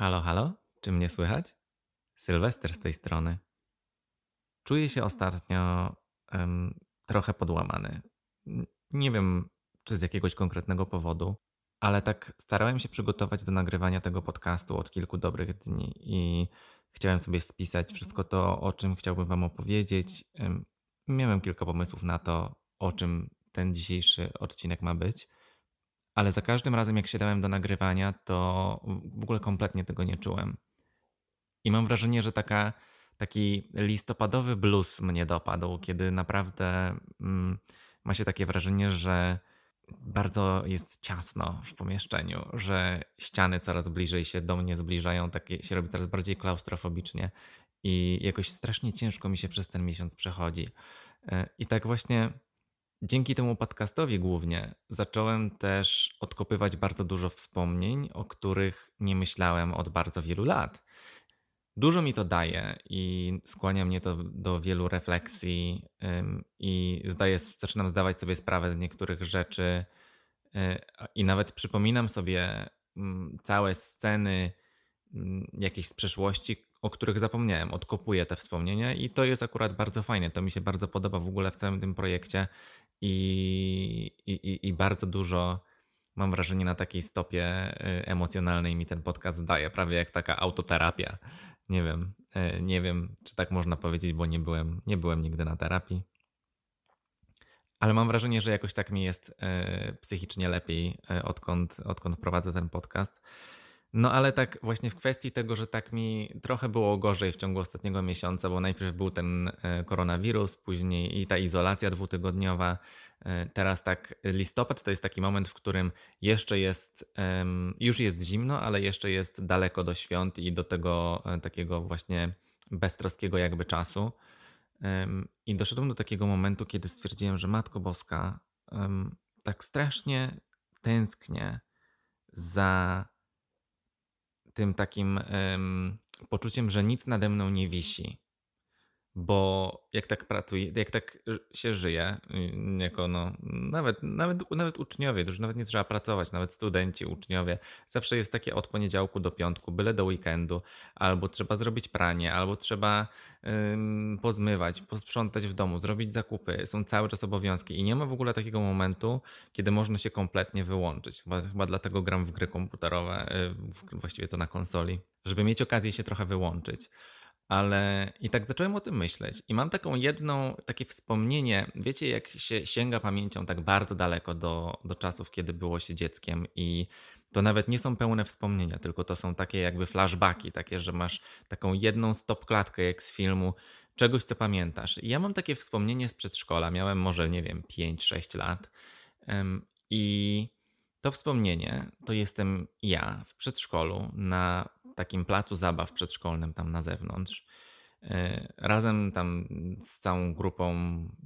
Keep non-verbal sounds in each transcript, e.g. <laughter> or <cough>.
Halo, halo? Czy mnie słychać? Sylwester z tej strony. Czuję się ostatnio em, trochę podłamany. Nie wiem, czy z jakiegoś konkretnego powodu, ale tak starałem się przygotować do nagrywania tego podcastu od kilku dobrych dni i chciałem sobie spisać wszystko to, o czym chciałbym Wam opowiedzieć. Em, Miałem kilka pomysłów na to, o czym ten dzisiejszy odcinek ma być. Ale za każdym razem, jak siadałem do nagrywania, to w ogóle kompletnie tego nie czułem. I mam wrażenie, że taka, taki listopadowy blues mnie dopadł, kiedy naprawdę mm, ma się takie wrażenie, że bardzo jest ciasno w pomieszczeniu, że ściany coraz bliżej się do mnie zbliżają, takie się robi coraz bardziej klaustrofobicznie i jakoś strasznie ciężko mi się przez ten miesiąc przechodzi. E, I tak właśnie Dzięki temu podcastowi głównie zacząłem też odkopywać bardzo dużo wspomnień, o których nie myślałem od bardzo wielu lat. Dużo mi to daje i skłania mnie to do wielu refleksji i zdaję, zaczynam zdawać sobie sprawę z niektórych rzeczy y, i nawet przypominam sobie całe sceny mm, jakieś z przeszłości, o których zapomniałem. Odkopuję te wspomnienia i to jest akurat bardzo fajne. To mi się bardzo podoba w ogóle w całym tym projekcie i, i, i bardzo dużo mam wrażenie na takiej stopie y, emocjonalnej mi ten podcast daje, prawie jak taka autoterapia. Nie wiem, y, nie wiem, czy tak można powiedzieć, bo nie byłem, nie byłem nigdy na terapii. Ale mam wrażenie, że jakoś tak mi jest y, psychicznie lepiej, odkąd, odkąd prowadzę ten podcast. No ale tak właśnie w kwestii tego, że tak mi trochę było gorzej w ciągu ostatniego miesiąca, bo najpierw był ten e, koronawirus, później i ta izolacja dwutygodniowa. E, teraz tak listopad to jest taki moment, w którym jeszcze jest, już jest zimno, ale jeszcze jest daleko do świąt i do tego e, takiego właśnie beztroskiego jakby czasu. I doszedłem do takiego momentu, kiedy stwierdziłem, że Matko Boska, tak strasznie tęsknię za tym takim poczuciem, że nic nade mną nie wisi. Bo jak tak pracuje, jak tak się żyje, y, jako no, nawet, nawet, nawet uczniowie, już nawet nie trzeba pracować, nawet studenci, uczniowie, zawsze jest takie od poniedziałku do piątku, byle do weekendu, albo trzeba zrobić pranie, albo trzeba ym, pozmywać, posprzątać w domu, zrobić zakupy. Są cały czas obowiązki i nie ma w ogóle takiego momentu, kiedy można się kompletnie wyłączyć. Chyba, chyba dlatego gram w gry komputerowe, yy, właściwie to na konsoli, żeby mieć okazję się trochę wyłączyć. Ale i tak zacząłem o tym myśleć. I mam taką jedną, takie wspomnienie. Wiecie, jak się sięga pamięcią tak bardzo daleko do, do czasów, kiedy było się dzieckiem, i to nawet nie są pełne wspomnienia, tylko to są takie jakby flashbacki, takie, że masz taką jedną stop-klatkę jak z filmu, czegoś, co pamiętasz. I ja mam takie wspomnienie z przedszkola. Miałem może, nie wiem, 5-6 lat. I to wspomnienie to jestem ja w przedszkolu na takim placu zabaw przedszkolnym tam na zewnątrz. E, razem tam z całą grupą,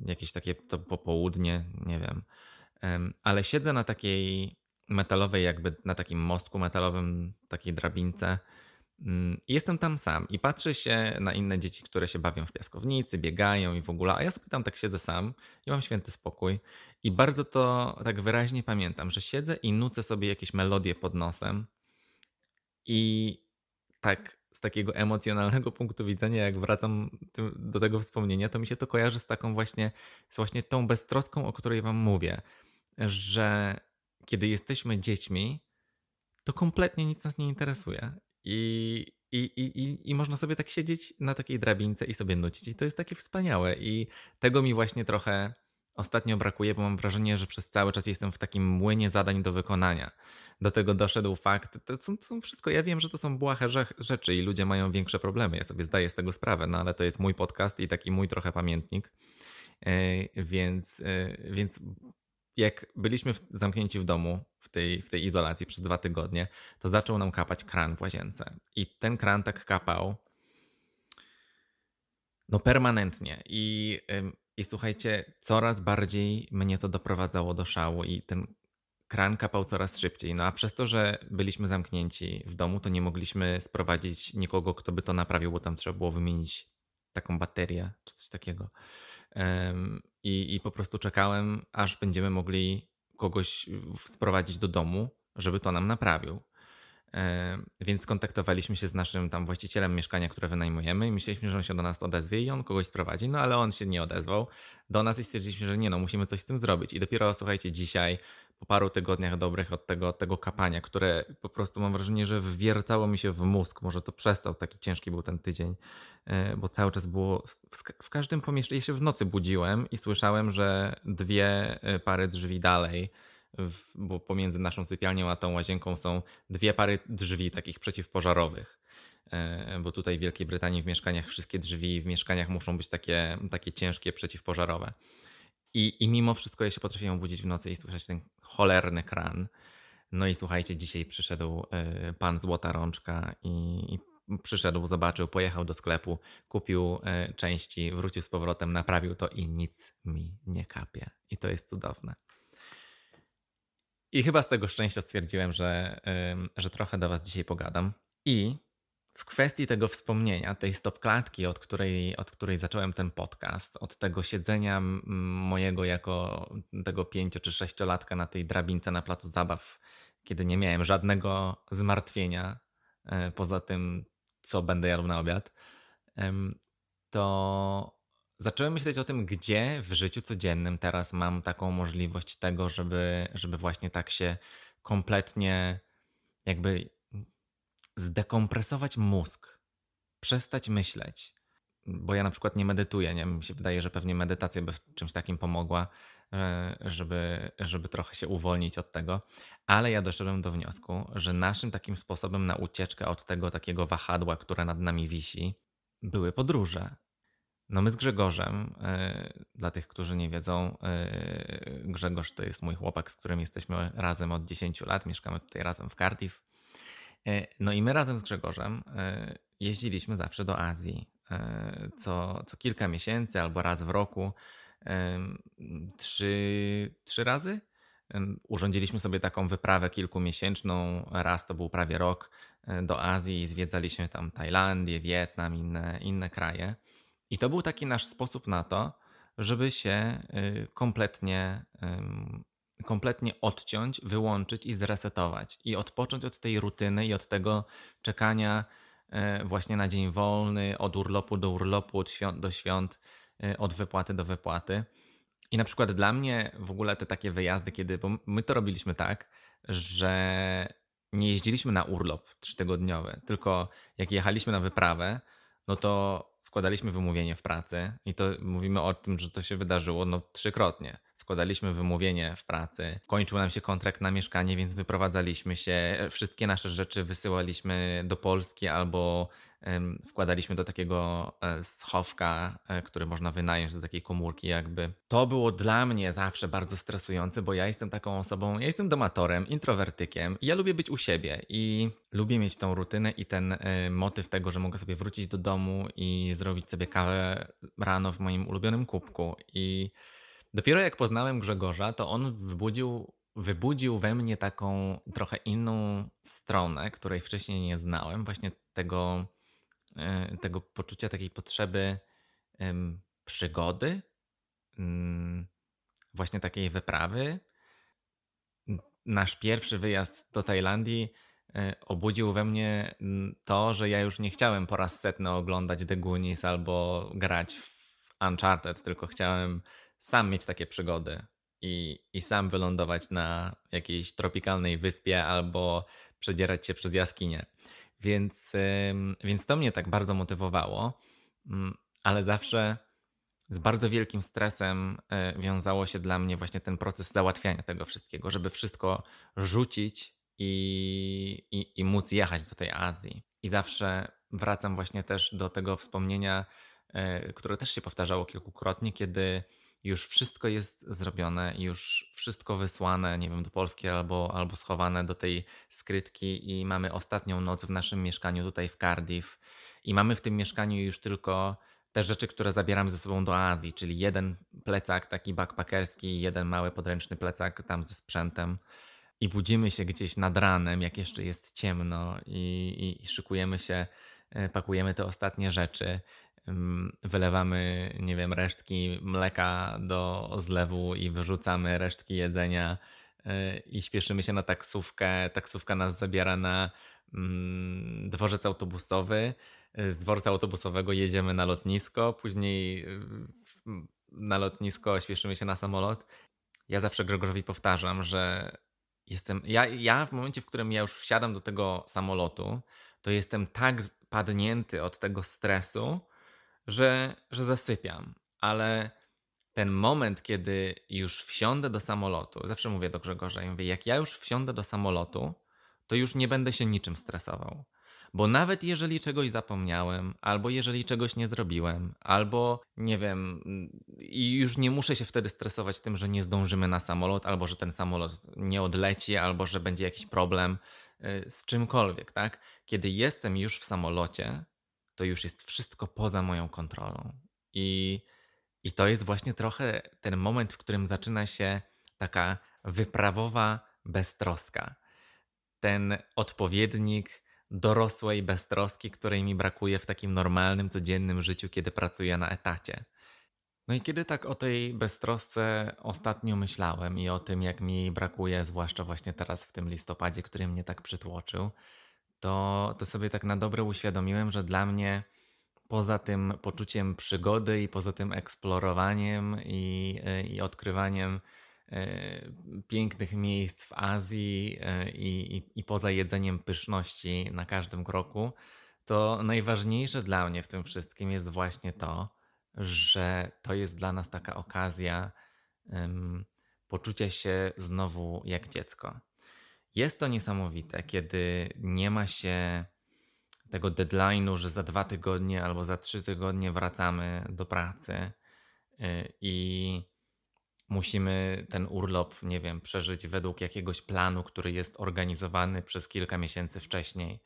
jakieś takie to popołudnie, nie wiem. Ale siedzę na takiej metalowej, jakby na takim mostku metalowym, takiej drabince. Mm, jestem tam sam i patrzę się na inne dzieci, które się bawią w piaskownicy, biegają i w ogóle, a ja sobie tam tak siedzę sam i mam święty spokój. I bardzo to tak wyraźnie pamiętam, że siedzę i nucę sobie jakieś melodie pod nosem. I tak z takiego emocjonalnego <laughs> punktu widzenia, jak wracam do tego wspomnienia, to mi się to kojarzy z taką właśnie, z właśnie tą beztroską, o której wam mówię, że kiedy jesteśmy dziećmi, to kompletnie nic nas nie interesuje. I, i, i, I można sobie tak siedzieć na takiej drabince i sobie nucić. I to jest takie wspaniałe. I tego mi właśnie trochę ostatnio brakuje, bo mam wrażenie, że przez cały czas jestem w takim młynie zadań do wykonania do tego doszedł fakt. To są, to są wszystko, ja wiem, że to są błahe rzeczy i ludzie mają większe problemy. Ja sobie zdaję z tego sprawę, no ale to jest mój podcast i taki mój trochę pamiętnik. E, więc, e, więc jak byliśmy zamknięci w domu w tej, w tej izolacji przez dwa tygodnie, to zaczął nam kapać kran w łazience. I ten kran tak kapał no permanentnie. I, i słuchajcie, coraz bardziej mnie to doprowadzało do szału i ten kran kapał coraz szybciej. No a przez to, że byliśmy zamknięci w domu, to nie mogliśmy sprowadzić nikogo, kto by to naprawił, bo tam trzeba było wymienić taką baterię czy coś takiego. I, i po prostu czekałem, aż będziemy mogli kogoś sprowadzić do domu, żeby to nam naprawił. E, więc kontaktowaliśmy się z naszym tam właścicielem mieszkania, które wynajmujemy i myśleliśmy, że on się do nas odezwie i on kogoś sprowadzi, no ale on się nie odezwał do nas i stwierdziliśmy, że nie no, musimy coś z tym zrobić. I dopiero słuchajcie, dzisiaj po paru tygodniach dobrych od tego, tego kapania, które po prostu mam wrażenie, że wwiercało mi się w mózg. Może to przestał, taki ciężki był ten tydzień, e, bo cały czas było w, w każdym pomieszczeniu. Ja się w nocy budziłem i słyszałem, że dwie e, pary drzwi dalej, bo pomiędzy naszą sypialnią a tą łazienką są dwie pary drzwi takich przeciwpożarowych e, bo tutaj w Wielkiej Brytanii w mieszkaniach wszystkie drzwi w mieszkaniach muszą być takie, takie ciężkie, przeciwpożarowe. I, I mimo wszystko ja się potrafiłem obudzić w nocy i słyszeć ten cholerny kran. No i słuchajcie, dzisiaj przyszedł e, pan Złota Rączka i, i przyszedł, zobaczył, pojechał do sklepu, kupił e, części, wrócił z powrotem, naprawił to i nic mi nie kapie. I to jest cudowne. I chyba z tego szczęścia stwierdziłem, że, że trochę do Was dzisiaj pogadam. I w kwestii tego wspomnienia, tej stopklatki, od której, od której zacząłem ten podcast, od tego siedzenia mojego jako tego pięcio czy sześciolatka na tej drabince na placu zabaw, kiedy nie miałem żadnego zmartwienia e, poza tym, co będę jadł na obiad, to zacząłem myśleć o tym, gdzie w życiu codziennym teraz mam taką możliwość tego, żeby, żeby właśnie tak się kompletnie jakby zdekompresować mózg, przestać myśleć. Bo ja na przykład nie medytuję, nie? Mi się wydaje, że pewnie medytacja by w czymś takim pomogła, e, żeby, żeby trochę się uwolnić od tego. Ale ja doszedłem do wniosku, że naszym takim sposobem na ucieczkę od tego takiego wahadła, które nad nami wisi, były podróże. No my z Grzegorzem, yy, dla tych, którzy nie wiedzą, yy, Grzegorz to jest mój chłopak, z którym jesteśmy razem od 10 lat, mieszkamy tutaj razem w Cardiff. Yy, no i my razem z Grzegorzem jeździliśmy zawsze do Azji. Co, co kilka miesięcy albo raz w roku, trzy, trzy razy. Urządziliśmy sobie taką wyprawę kilkumiesięczną, raz to był prawie rok do Azji zwiedzaliśmy tam Tajlandię, Wietnam, inne, inne kraje. I to był taki nasz sposób na to, żeby się y, kompletnie, kompletnie odciąć, wyłączyć i zresetować. I odpocząć od tej rutyny i od tego czekania e, właśnie na dzień wolny, od urlopu do urlopu, od świąt do świąt, e, od wypłaty do wypłaty. I na przykład dla mnie w ogóle te takie wyjazdy, kiedy, bo my to robiliśmy tak, że nie jeździliśmy na urlop trzytygodniowy, tylko jak jechaliśmy na wyprawę, no to składaliśmy wymówienie w pracy i to mówimy o tym, że to się wydarzyło no trzykrotnie. Składaliśmy wymówienie w pracy, kończył nam się kontrakt na mieszkanie, więc wyprowadzaliśmy się. Wszystkie nasze rzeczy wysyłaliśmy do Polski albo wkładaliśmy do takiego e, schowka, e, który można wynająć do takiej komórki jakby. To było dla mnie zawsze bardzo stresujące, bo ja jestem taką osobą, ja jestem domatorem, introwertykiem. Ja lubię być u siebie i lubię mieć tą rutynę i ten e, motyw tego, że mogę sobie wrócić do domu i zrobić sobie kawę rano w moim ulubionym kubku i dopiero jak poznałem Grzegorza, to on wybudził wybudził we mnie taką trochę inną stronę, której wcześniej nie znałem, właśnie tego E, tego poczucia takiej potrzeby przygody, mm, właśnie takiej wyprawy. Nasz pierwszy wyjazd do Tajlandii e, obudził we mnie to, że ja już nie chciałem po raz setny oglądać The Goonies albo grać w Uncharted, tylko chciałem sam mieć takie przygody i, i sam wylądować na jakiejś tropikalnej wyspie albo przedzierać się przez jaskinię. Więc, więc to mnie tak bardzo motywowało, mm, ale zawsze z bardzo wielkim stresem e, wiązało się dla mnie właśnie ten proces załatwiania tego wszystkiego, żeby wszystko rzucić i, i, i móc jechać do tej Azji. I zawsze wracam właśnie też do tego wspomnienia, e, które też się powtarzało kilkukrotnie, kiedy już wszystko jest zrobione, już wszystko wysłane, nie wiem, do Polski albo, albo schowane do tej skrytki i mamy ostatnią noc w naszym mieszkaniu tutaj w Cardiff. I mamy w tym mieszkaniu już tylko te rzeczy, które zabieramy ze sobą do Azji, czyli jeden plecak taki backpackerski, jeden mały podręczny plecak tam ze sprzętem. I budzimy się gdzieś nad ranem, jak jeszcze jest ciemno i, i, i szykujemy się, e, pakujemy te ostatnie rzeczy wylewamy, nie wiem, resztki mleka do zlewu i wyrzucamy resztki jedzenia y, i śpieszymy się na taksówkę. Taksówka nas zabiera na mm, dworzec autobusowy. Z dworca autobusowego jedziemy na lotnisko, później na lotnisko śpieszymy się na samolot. Ja zawsze Grzegorzowi powtarzam, że jestem. Ja, ja w momencie, w którym ja już wsiadam do tego samolotu, to jestem tak padnięty od tego stresu, że, że zasypiam. Ale ten moment, kiedy już wsiądę do samolotu, zawsze mówię do Grzegorza, ja mówię, jak ja już wsiądę do samolotu, to już nie będę się niczym stresował. Bo nawet jeżeli czegoś zapomniałem, albo jeżeli czegoś nie zrobiłem, albo nie wiem, i już nie muszę się wtedy stresować tym, że nie zdążymy na samolot, albo że ten samolot nie odleci, albo że będzie jakiś problem y, z czymkolwiek, tak? Kiedy jestem już w samolocie, to już jest wszystko poza moją kontrolą. I, i to jest właśnie trochę ten moment, w którym zaczyna się taka wyprawowa beztroska. Ten odpowiednik dorosłej beztroski, której mi brakuje w takim normalnym, codziennym życiu, kiedy pracuję na etacie. No i kiedy tak o tej beztrosce ostatnio myślałem i o tym, jak mi brakuje, zwłaszcza właśnie teraz w tym listopadzie, który mnie tak przytłoczył, to, to sobie tak na dobre uświadomiłem, że dla mnie poza tym poczuciem przygody i poza tym eksplorowaniem i, i odkrywaniem E, pięknych miejsc w Azji e, i, i, i poza jedzeniem pyszności na każdym kroku, to najważniejsze dla mnie w tym wszystkim jest właśnie to, że to jest dla nas taka okazja um, poczucia się znowu jak dziecko. Jest to niesamowite, kiedy nie ma się tego deadline'u, że za dwa tygodnie albo za trzy tygodnie wracamy do pracy e, i musimy ten urlop, nie wiem, przeżyć według jakiegoś planu, który jest organizowany przez kilka miesięcy wcześniej.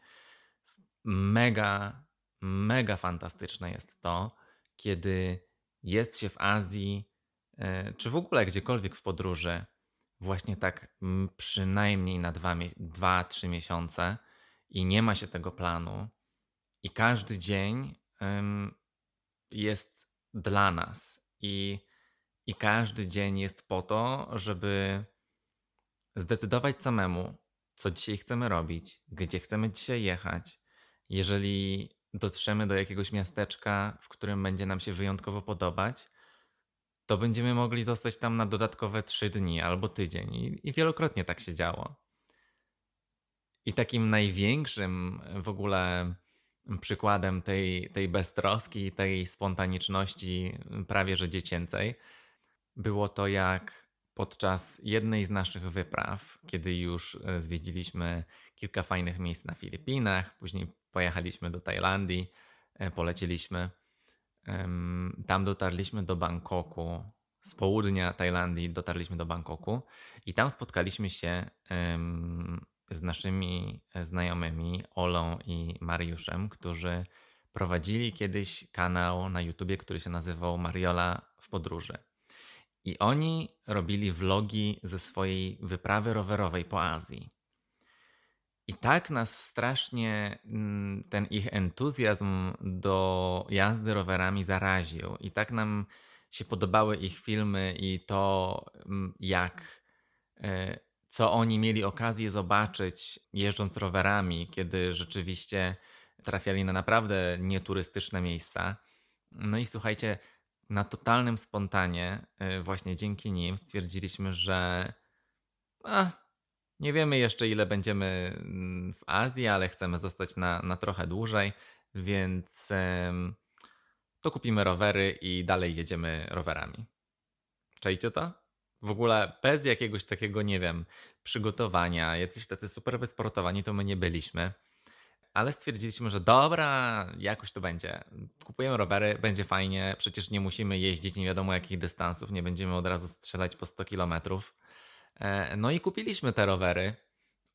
Mega, mega fantastyczne jest to, kiedy jest się w Azji, e, czy w ogóle gdziekolwiek w podróży, właśnie tak przynajmniej na 2-3 miesiące i nie ma się tego planu, i każdy dzień jest dla nas. I i każdy dzień jest po to, żeby zdecydować samemu, co dzisiaj chcemy robić, gdzie chcemy dzisiaj jechać. Jeżeli dotrzemy do jakiegoś miasteczka, w którym będzie nam się wyjątkowo podobać, to będziemy mogli zostać tam na dodatkowe trzy dni albo tydzień. I, I, wielokrotnie tak się działo. I takim największym w ogóle przykładem tej, tej beztroski, tej spontaniczności, prawie że dziecięcej, było to jak podczas jednej z naszych wypraw, kiedy już e, zwiedziliśmy kilka fajnych miejsc na Filipinach, później pojechaliśmy do Tajlandii, e, polecieliśmy. Tam dotarliśmy do Bangkoku. Z południa Tajlandii dotarliśmy do Bangkoku i tam spotkaliśmy się z naszymi znajomymi Olą i Mariuszem, którzy prowadzili kiedyś kanał na YouTubie, który się nazywał Mariola w podróży. I oni robili vlogi ze swojej wyprawy rowerowej po Azji. I tak nas strasznie mm, ten ich entuzjazm do jazdy rowerami zaraził. I tak nam się podobały ich filmy i to, mm, jak e, co oni mieli okazję zobaczyć jeżdżąc rowerami, kiedy rzeczywiście trafiali na naprawdę nieturystyczne miejsca. No i słuchajcie, na totalnym spontanie, y, właśnie dzięki nim, stwierdziliśmy, że a, nie wiemy jeszcze, ile będziemy mm, w Azji, ale chcemy zostać na, na trochę dłużej, więc to kupimy rowery i dalej jedziemy rowerami. Czajcie to? W ogóle bez jakiegoś takiego, nie wiem, przygotowania, jacyś tacy super wysportowani to my nie byliśmy ale stwierdziliśmy, że dobra, jakoś to będzie. Kupujemy rowery, będzie fajnie, przecież nie musimy jeździć nie wiadomo jakich dystansów, nie będziemy od razu strzelać po 100 kilometrów. E, no i kupiliśmy te rowery.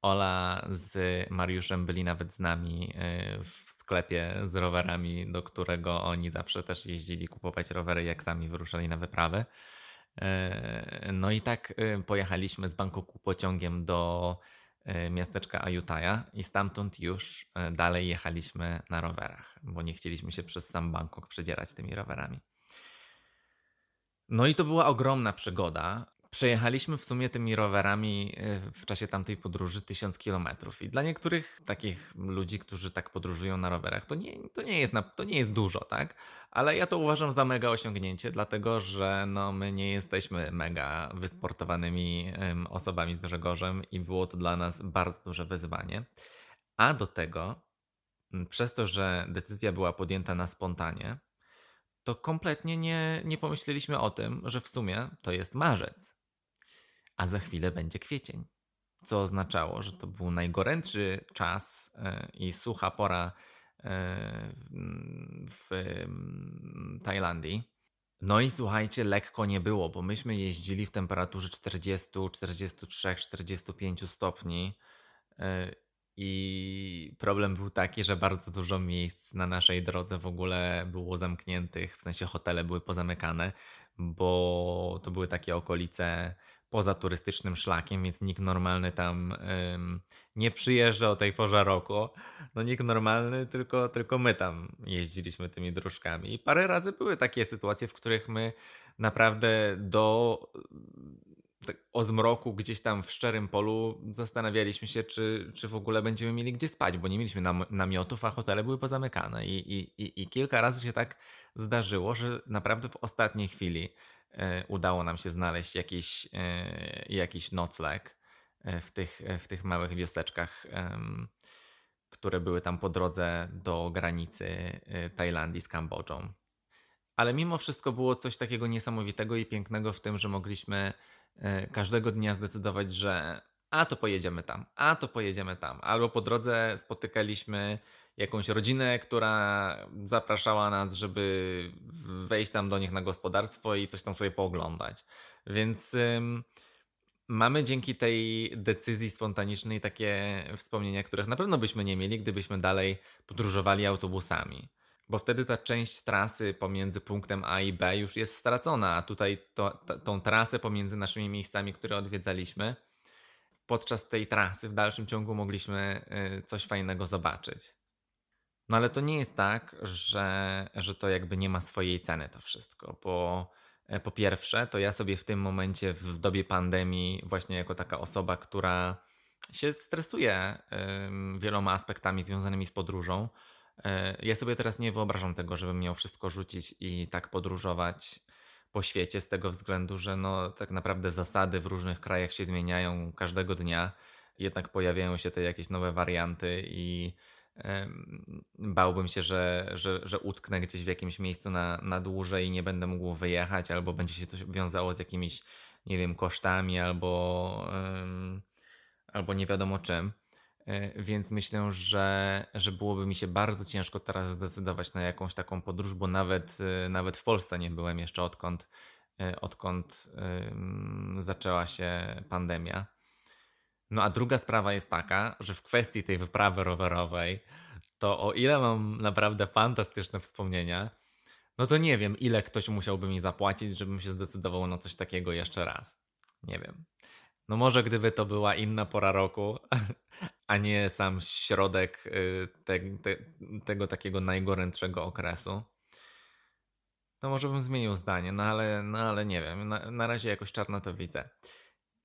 Ola z Mariuszem byli nawet z nami e, w sklepie z rowerami, do którego oni zawsze też jeździli kupować rowery, jak sami wyruszali na wyprawy. E, no i tak pojechaliśmy z Bangkoku pociągiem do miasteczka Ayutthaya i stamtąd już dalej jechaliśmy na rowerach, bo nie chcieliśmy się przez sam Bangkok przedzierać tymi rowerami. No i to była ogromna przygoda. Przejechaliśmy w sumie tymi rowerami e, w czasie tamtej podróży 1000 kilometrów. I dla niektórych takich ludzi, którzy tak podróżują na rowerach, to nie, to, nie jest na, to nie jest dużo, tak? Ale ja to uważam za mega osiągnięcie, dlatego że no, my nie jesteśmy mega wysportowanymi osobami z Grzegorzem i było to dla nas bardzo duże wyzwanie. A do tego, przez to, że decyzja była podjęta na spontanie, to kompletnie nie, nie pomyśleliśmy o tym, że w sumie to jest marzec a za chwilę będzie kwiecień. Co oznaczało, że to był najgorętszy czas e, i sucha pora e, w Tajlandii. No i słuchajcie, lekko nie było, bo myśmy jeździli w temperaturze 40, 43, 45 stopni. E, I problem był taki, że bardzo dużo miejsc na naszej drodze w ogóle było zamkniętych, w sensie hotele były pozamykane, bo to były takie okolice poza turystycznym szlakiem, więc nikt normalny tam ym, nie przyjeżdża o tej porze roku. No nikt normalny, tylko, tylko my tam jeździliśmy tymi dróżkami. I parę razy były takie sytuacje, w których my naprawdę do tak, o zmroku gdzieś tam w szczerym polu zastanawialiśmy się, czy, czy w ogóle będziemy mieli gdzie spać, bo nie mieliśmy nam, namiotów, a hotele były pozamykane. I, i, i, I kilka razy się tak zdarzyło, że naprawdę w ostatniej chwili E, udało nam się znaleźć jakiś, e, jakiś nocleg e, w tych, w tych małych wioseczkach, które były tam po drodze do granicy Tajlandii z Kambodżą. Ale mimo wszystko było coś takiego niesamowitego i pięknego w tym, że mogliśmy każdego dnia zdecydować, że a to pojedziemy tam, a to pojedziemy tam. Albo po drodze spotykaliśmy jakąś rodzinę, która zapraszała nas, żeby wejść tam do nich na gospodarstwo i coś tam sobie pooglądać. Więc ym, mamy dzięki tej decyzji spontanicznej takie wspomnienia, których na pewno byśmy nie mieli, gdybyśmy dalej podróżowali autobusami. Bo wtedy ta część trasy pomiędzy punktem A i B już jest stracona, a tutaj to, to, tą trasę pomiędzy naszymi miejscami, które odwiedzaliśmy, podczas tej trasy w dalszym ciągu mogliśmy y, coś fajnego zobaczyć. No ale to nie jest tak, że, że to jakby nie ma swojej ceny to wszystko, bo e, po pierwsze, to ja sobie w tym momencie, w dobie pandemii, właśnie jako taka osoba, która się stresuje wieloma aspektami związanymi z podróżą, e, ja sobie teraz nie wyobrażam tego, żebym miał wszystko rzucić i tak podróżować po świecie, z tego względu, że no, tak naprawdę zasady w różnych krajach się zmieniają każdego dnia, jednak pojawiają się te jakieś nowe warianty i bałbym się, że, że, że utknę gdzieś w jakimś miejscu na, na dłużej i nie będę mógł wyjechać, albo będzie się to wiązało z jakimiś, nie wiem, kosztami, albo, albo nie wiadomo czym. E, więc myślę, że, że byłoby mi się bardzo ciężko teraz zdecydować na jakąś taką podróż, bo nawet, e, nawet w Polsce nie byłem jeszcze odkąd, e, odkąd zaczęła się pandemia. No a druga sprawa jest taka, że w kwestii tej wyprawy rowerowej, to o ile mam naprawdę fantastyczne wspomnienia, no to nie wiem, ile ktoś musiałby mi zapłacić, żebym się zdecydował na coś takiego jeszcze raz. Nie wiem. No może gdyby to była inna pora roku, <laughs> a nie sam środek y, te, te, tego takiego najgorętszego okresu, to może bym zmienił zdanie, no ale, no ale nie wiem, na, na razie jakoś czarno to widzę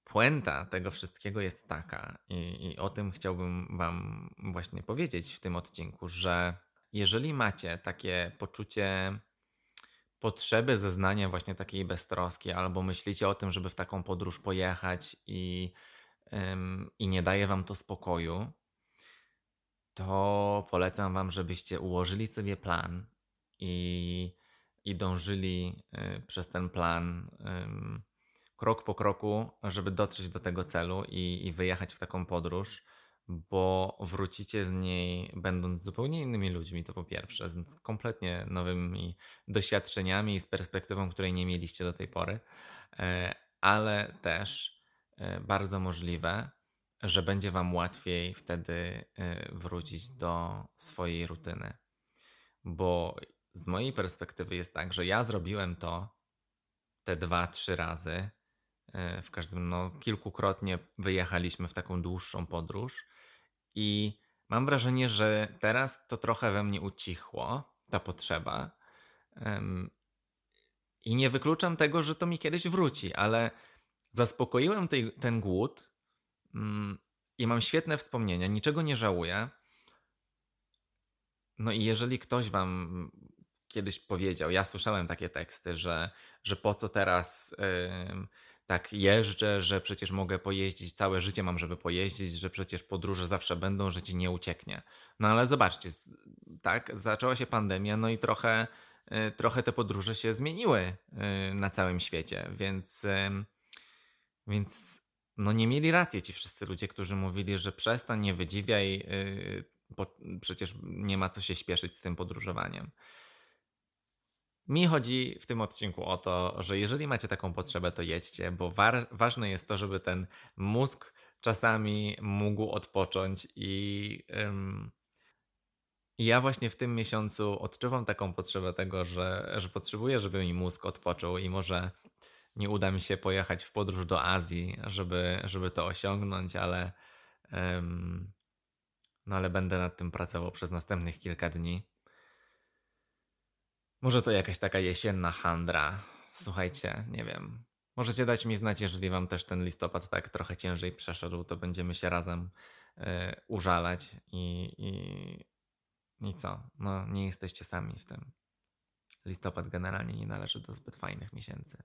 puenta tego wszystkiego jest taka, i, i, o tym chciałbym Wam właśnie powiedzieć w tym odcinku, że jeżeli macie takie poczucie potrzeby zeznania właśnie takiej beztroski, albo myślicie o tym, żeby w taką podróż pojechać i, ym, i nie daje Wam to spokoju, to polecam Wam, żebyście ułożyli sobie plan i, i dążyli y, przez ten plan. Y, krok po kroku, żeby dotrzeć do tego celu i, i wyjechać w taką podróż, bo wrócicie z niej będąc zupełnie innymi ludźmi, to po pierwsze, z kompletnie nowymi doświadczeniami i z perspektywą, której nie mieliście do tej pory, e, ale też e, bardzo możliwe, że będzie Wam łatwiej wtedy e, wrócić do swojej rutyny. Bo z mojej perspektywy jest tak, że ja zrobiłem to te dwa, trzy razy w każdym, no, kilkukrotnie wyjechaliśmy w taką dłuższą podróż i mam wrażenie, że teraz to trochę we mnie ucichło, ta potrzeba. I nie wykluczam tego, że to mi kiedyś wróci, ale Zaspokoiłem tej, ten głód mm, i mam świetne wspomnienia, niczego nie żałuję. No i jeżeli ktoś wam kiedyś powiedział, ja słyszałem takie teksty, że, że po co teraz yy, tak jeżdżę, że przecież mogę pojeździć, całe życie mam, żeby pojeździć, że przecież podróże zawsze będą, że ci nie ucieknie. No ale zobaczcie, tak, zaczęła się pandemia, no i trochę, yy, trochę te podróże się zmieniły yy, na całym świecie, więc, więc no nie mieli racji ci wszyscy ludzie, którzy mówili, że przestań, nie wydziwiaj, bo przecież nie ma co się śpieszyć z tym podróżowaniem. Mi chodzi w tym odcinku o to, że jeżeli macie taką potrzebę, to jedźcie, bo wa ważne jest to, żeby ten mózg czasami mógł odpocząć i. Ym, ja właśnie w tym miesiącu odczuwam taką potrzebę tego, że, że potrzebuję, żeby mi mózg odpoczął i może nie uda mi się pojechać w podróż do Azji, żeby, żeby to osiągnąć, ale, ym, no ale będę nad tym pracował przez następnych kilka dni. Może to jakaś taka jesienna handra. Słuchajcie, nie wiem. Możecie dać mi znać, jeżeli wam też ten listopad tak trochę ciężej przeszedł, to będziemy się razem y, użalać i, i, i co? No, nie jesteście sami w tym. Listopad generalnie nie należy do zbyt fajnych miesięcy.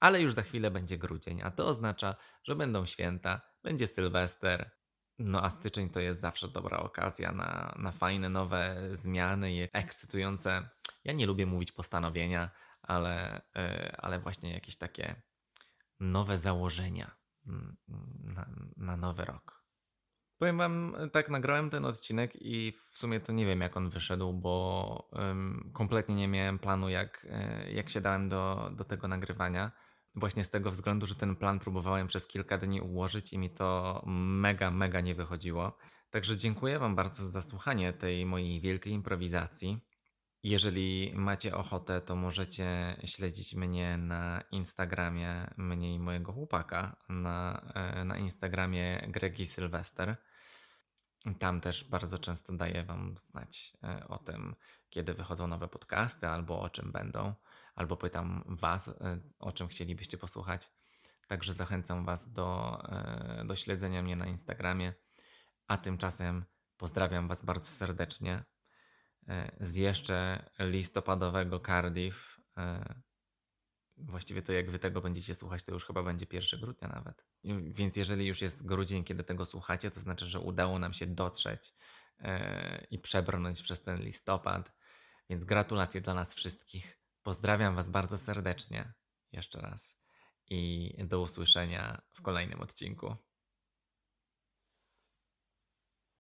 Ale już za chwilę będzie grudzień, a to oznacza, że będą święta, będzie Sylwester, no a styczeń to jest zawsze dobra okazja na, na fajne nowe zmiany i ekscytujące. Ja nie lubię mówić postanowienia, ale, e, ale właśnie jakieś takie nowe założenia mm, na, na nowy rok. Powiem wam, tak nagrałem ten odcinek i w sumie to nie wiem jak on wyszedł, bo um, kompletnie nie miałem planu jak, e, jak się dałem do, do tego nagrywania. Właśnie z tego względu, że ten plan próbowałem przez kilka dni ułożyć i mi to mega, mega nie wychodziło. Także dziękuję Wam bardzo za słuchanie tej mojej wielkiej improwizacji. Jeżeli macie ochotę, to możecie śledzić mnie na Instagramie, mnie i mojego chłopaka, na, e, na Instagramie Gregi Sylwester. Tam też bardzo często daję Wam znać e, o tym, kiedy wychodzą nowe podcasty albo o czym będą albo pytam Was, e, o czym chcielibyście posłuchać. Także zachęcam Was do, do śledzenia mnie na Instagramie. A tymczasem pozdrawiam Was bardzo serdecznie z jeszcze listopadowego Cardiff. Właściwie to jak Wy tego będziecie słuchać, to już chyba będzie 1 grudnia nawet. Więc jeżeli już jest grudzień, kiedy tego słuchacie, to znaczy, że udało nam się dotrzeć i przebrnąć przez ten listopad. Więc gratulacje dla nas wszystkich. Pozdrawiam Was bardzo serdecznie jeszcze raz i do usłyszenia w kolejnym odcinku.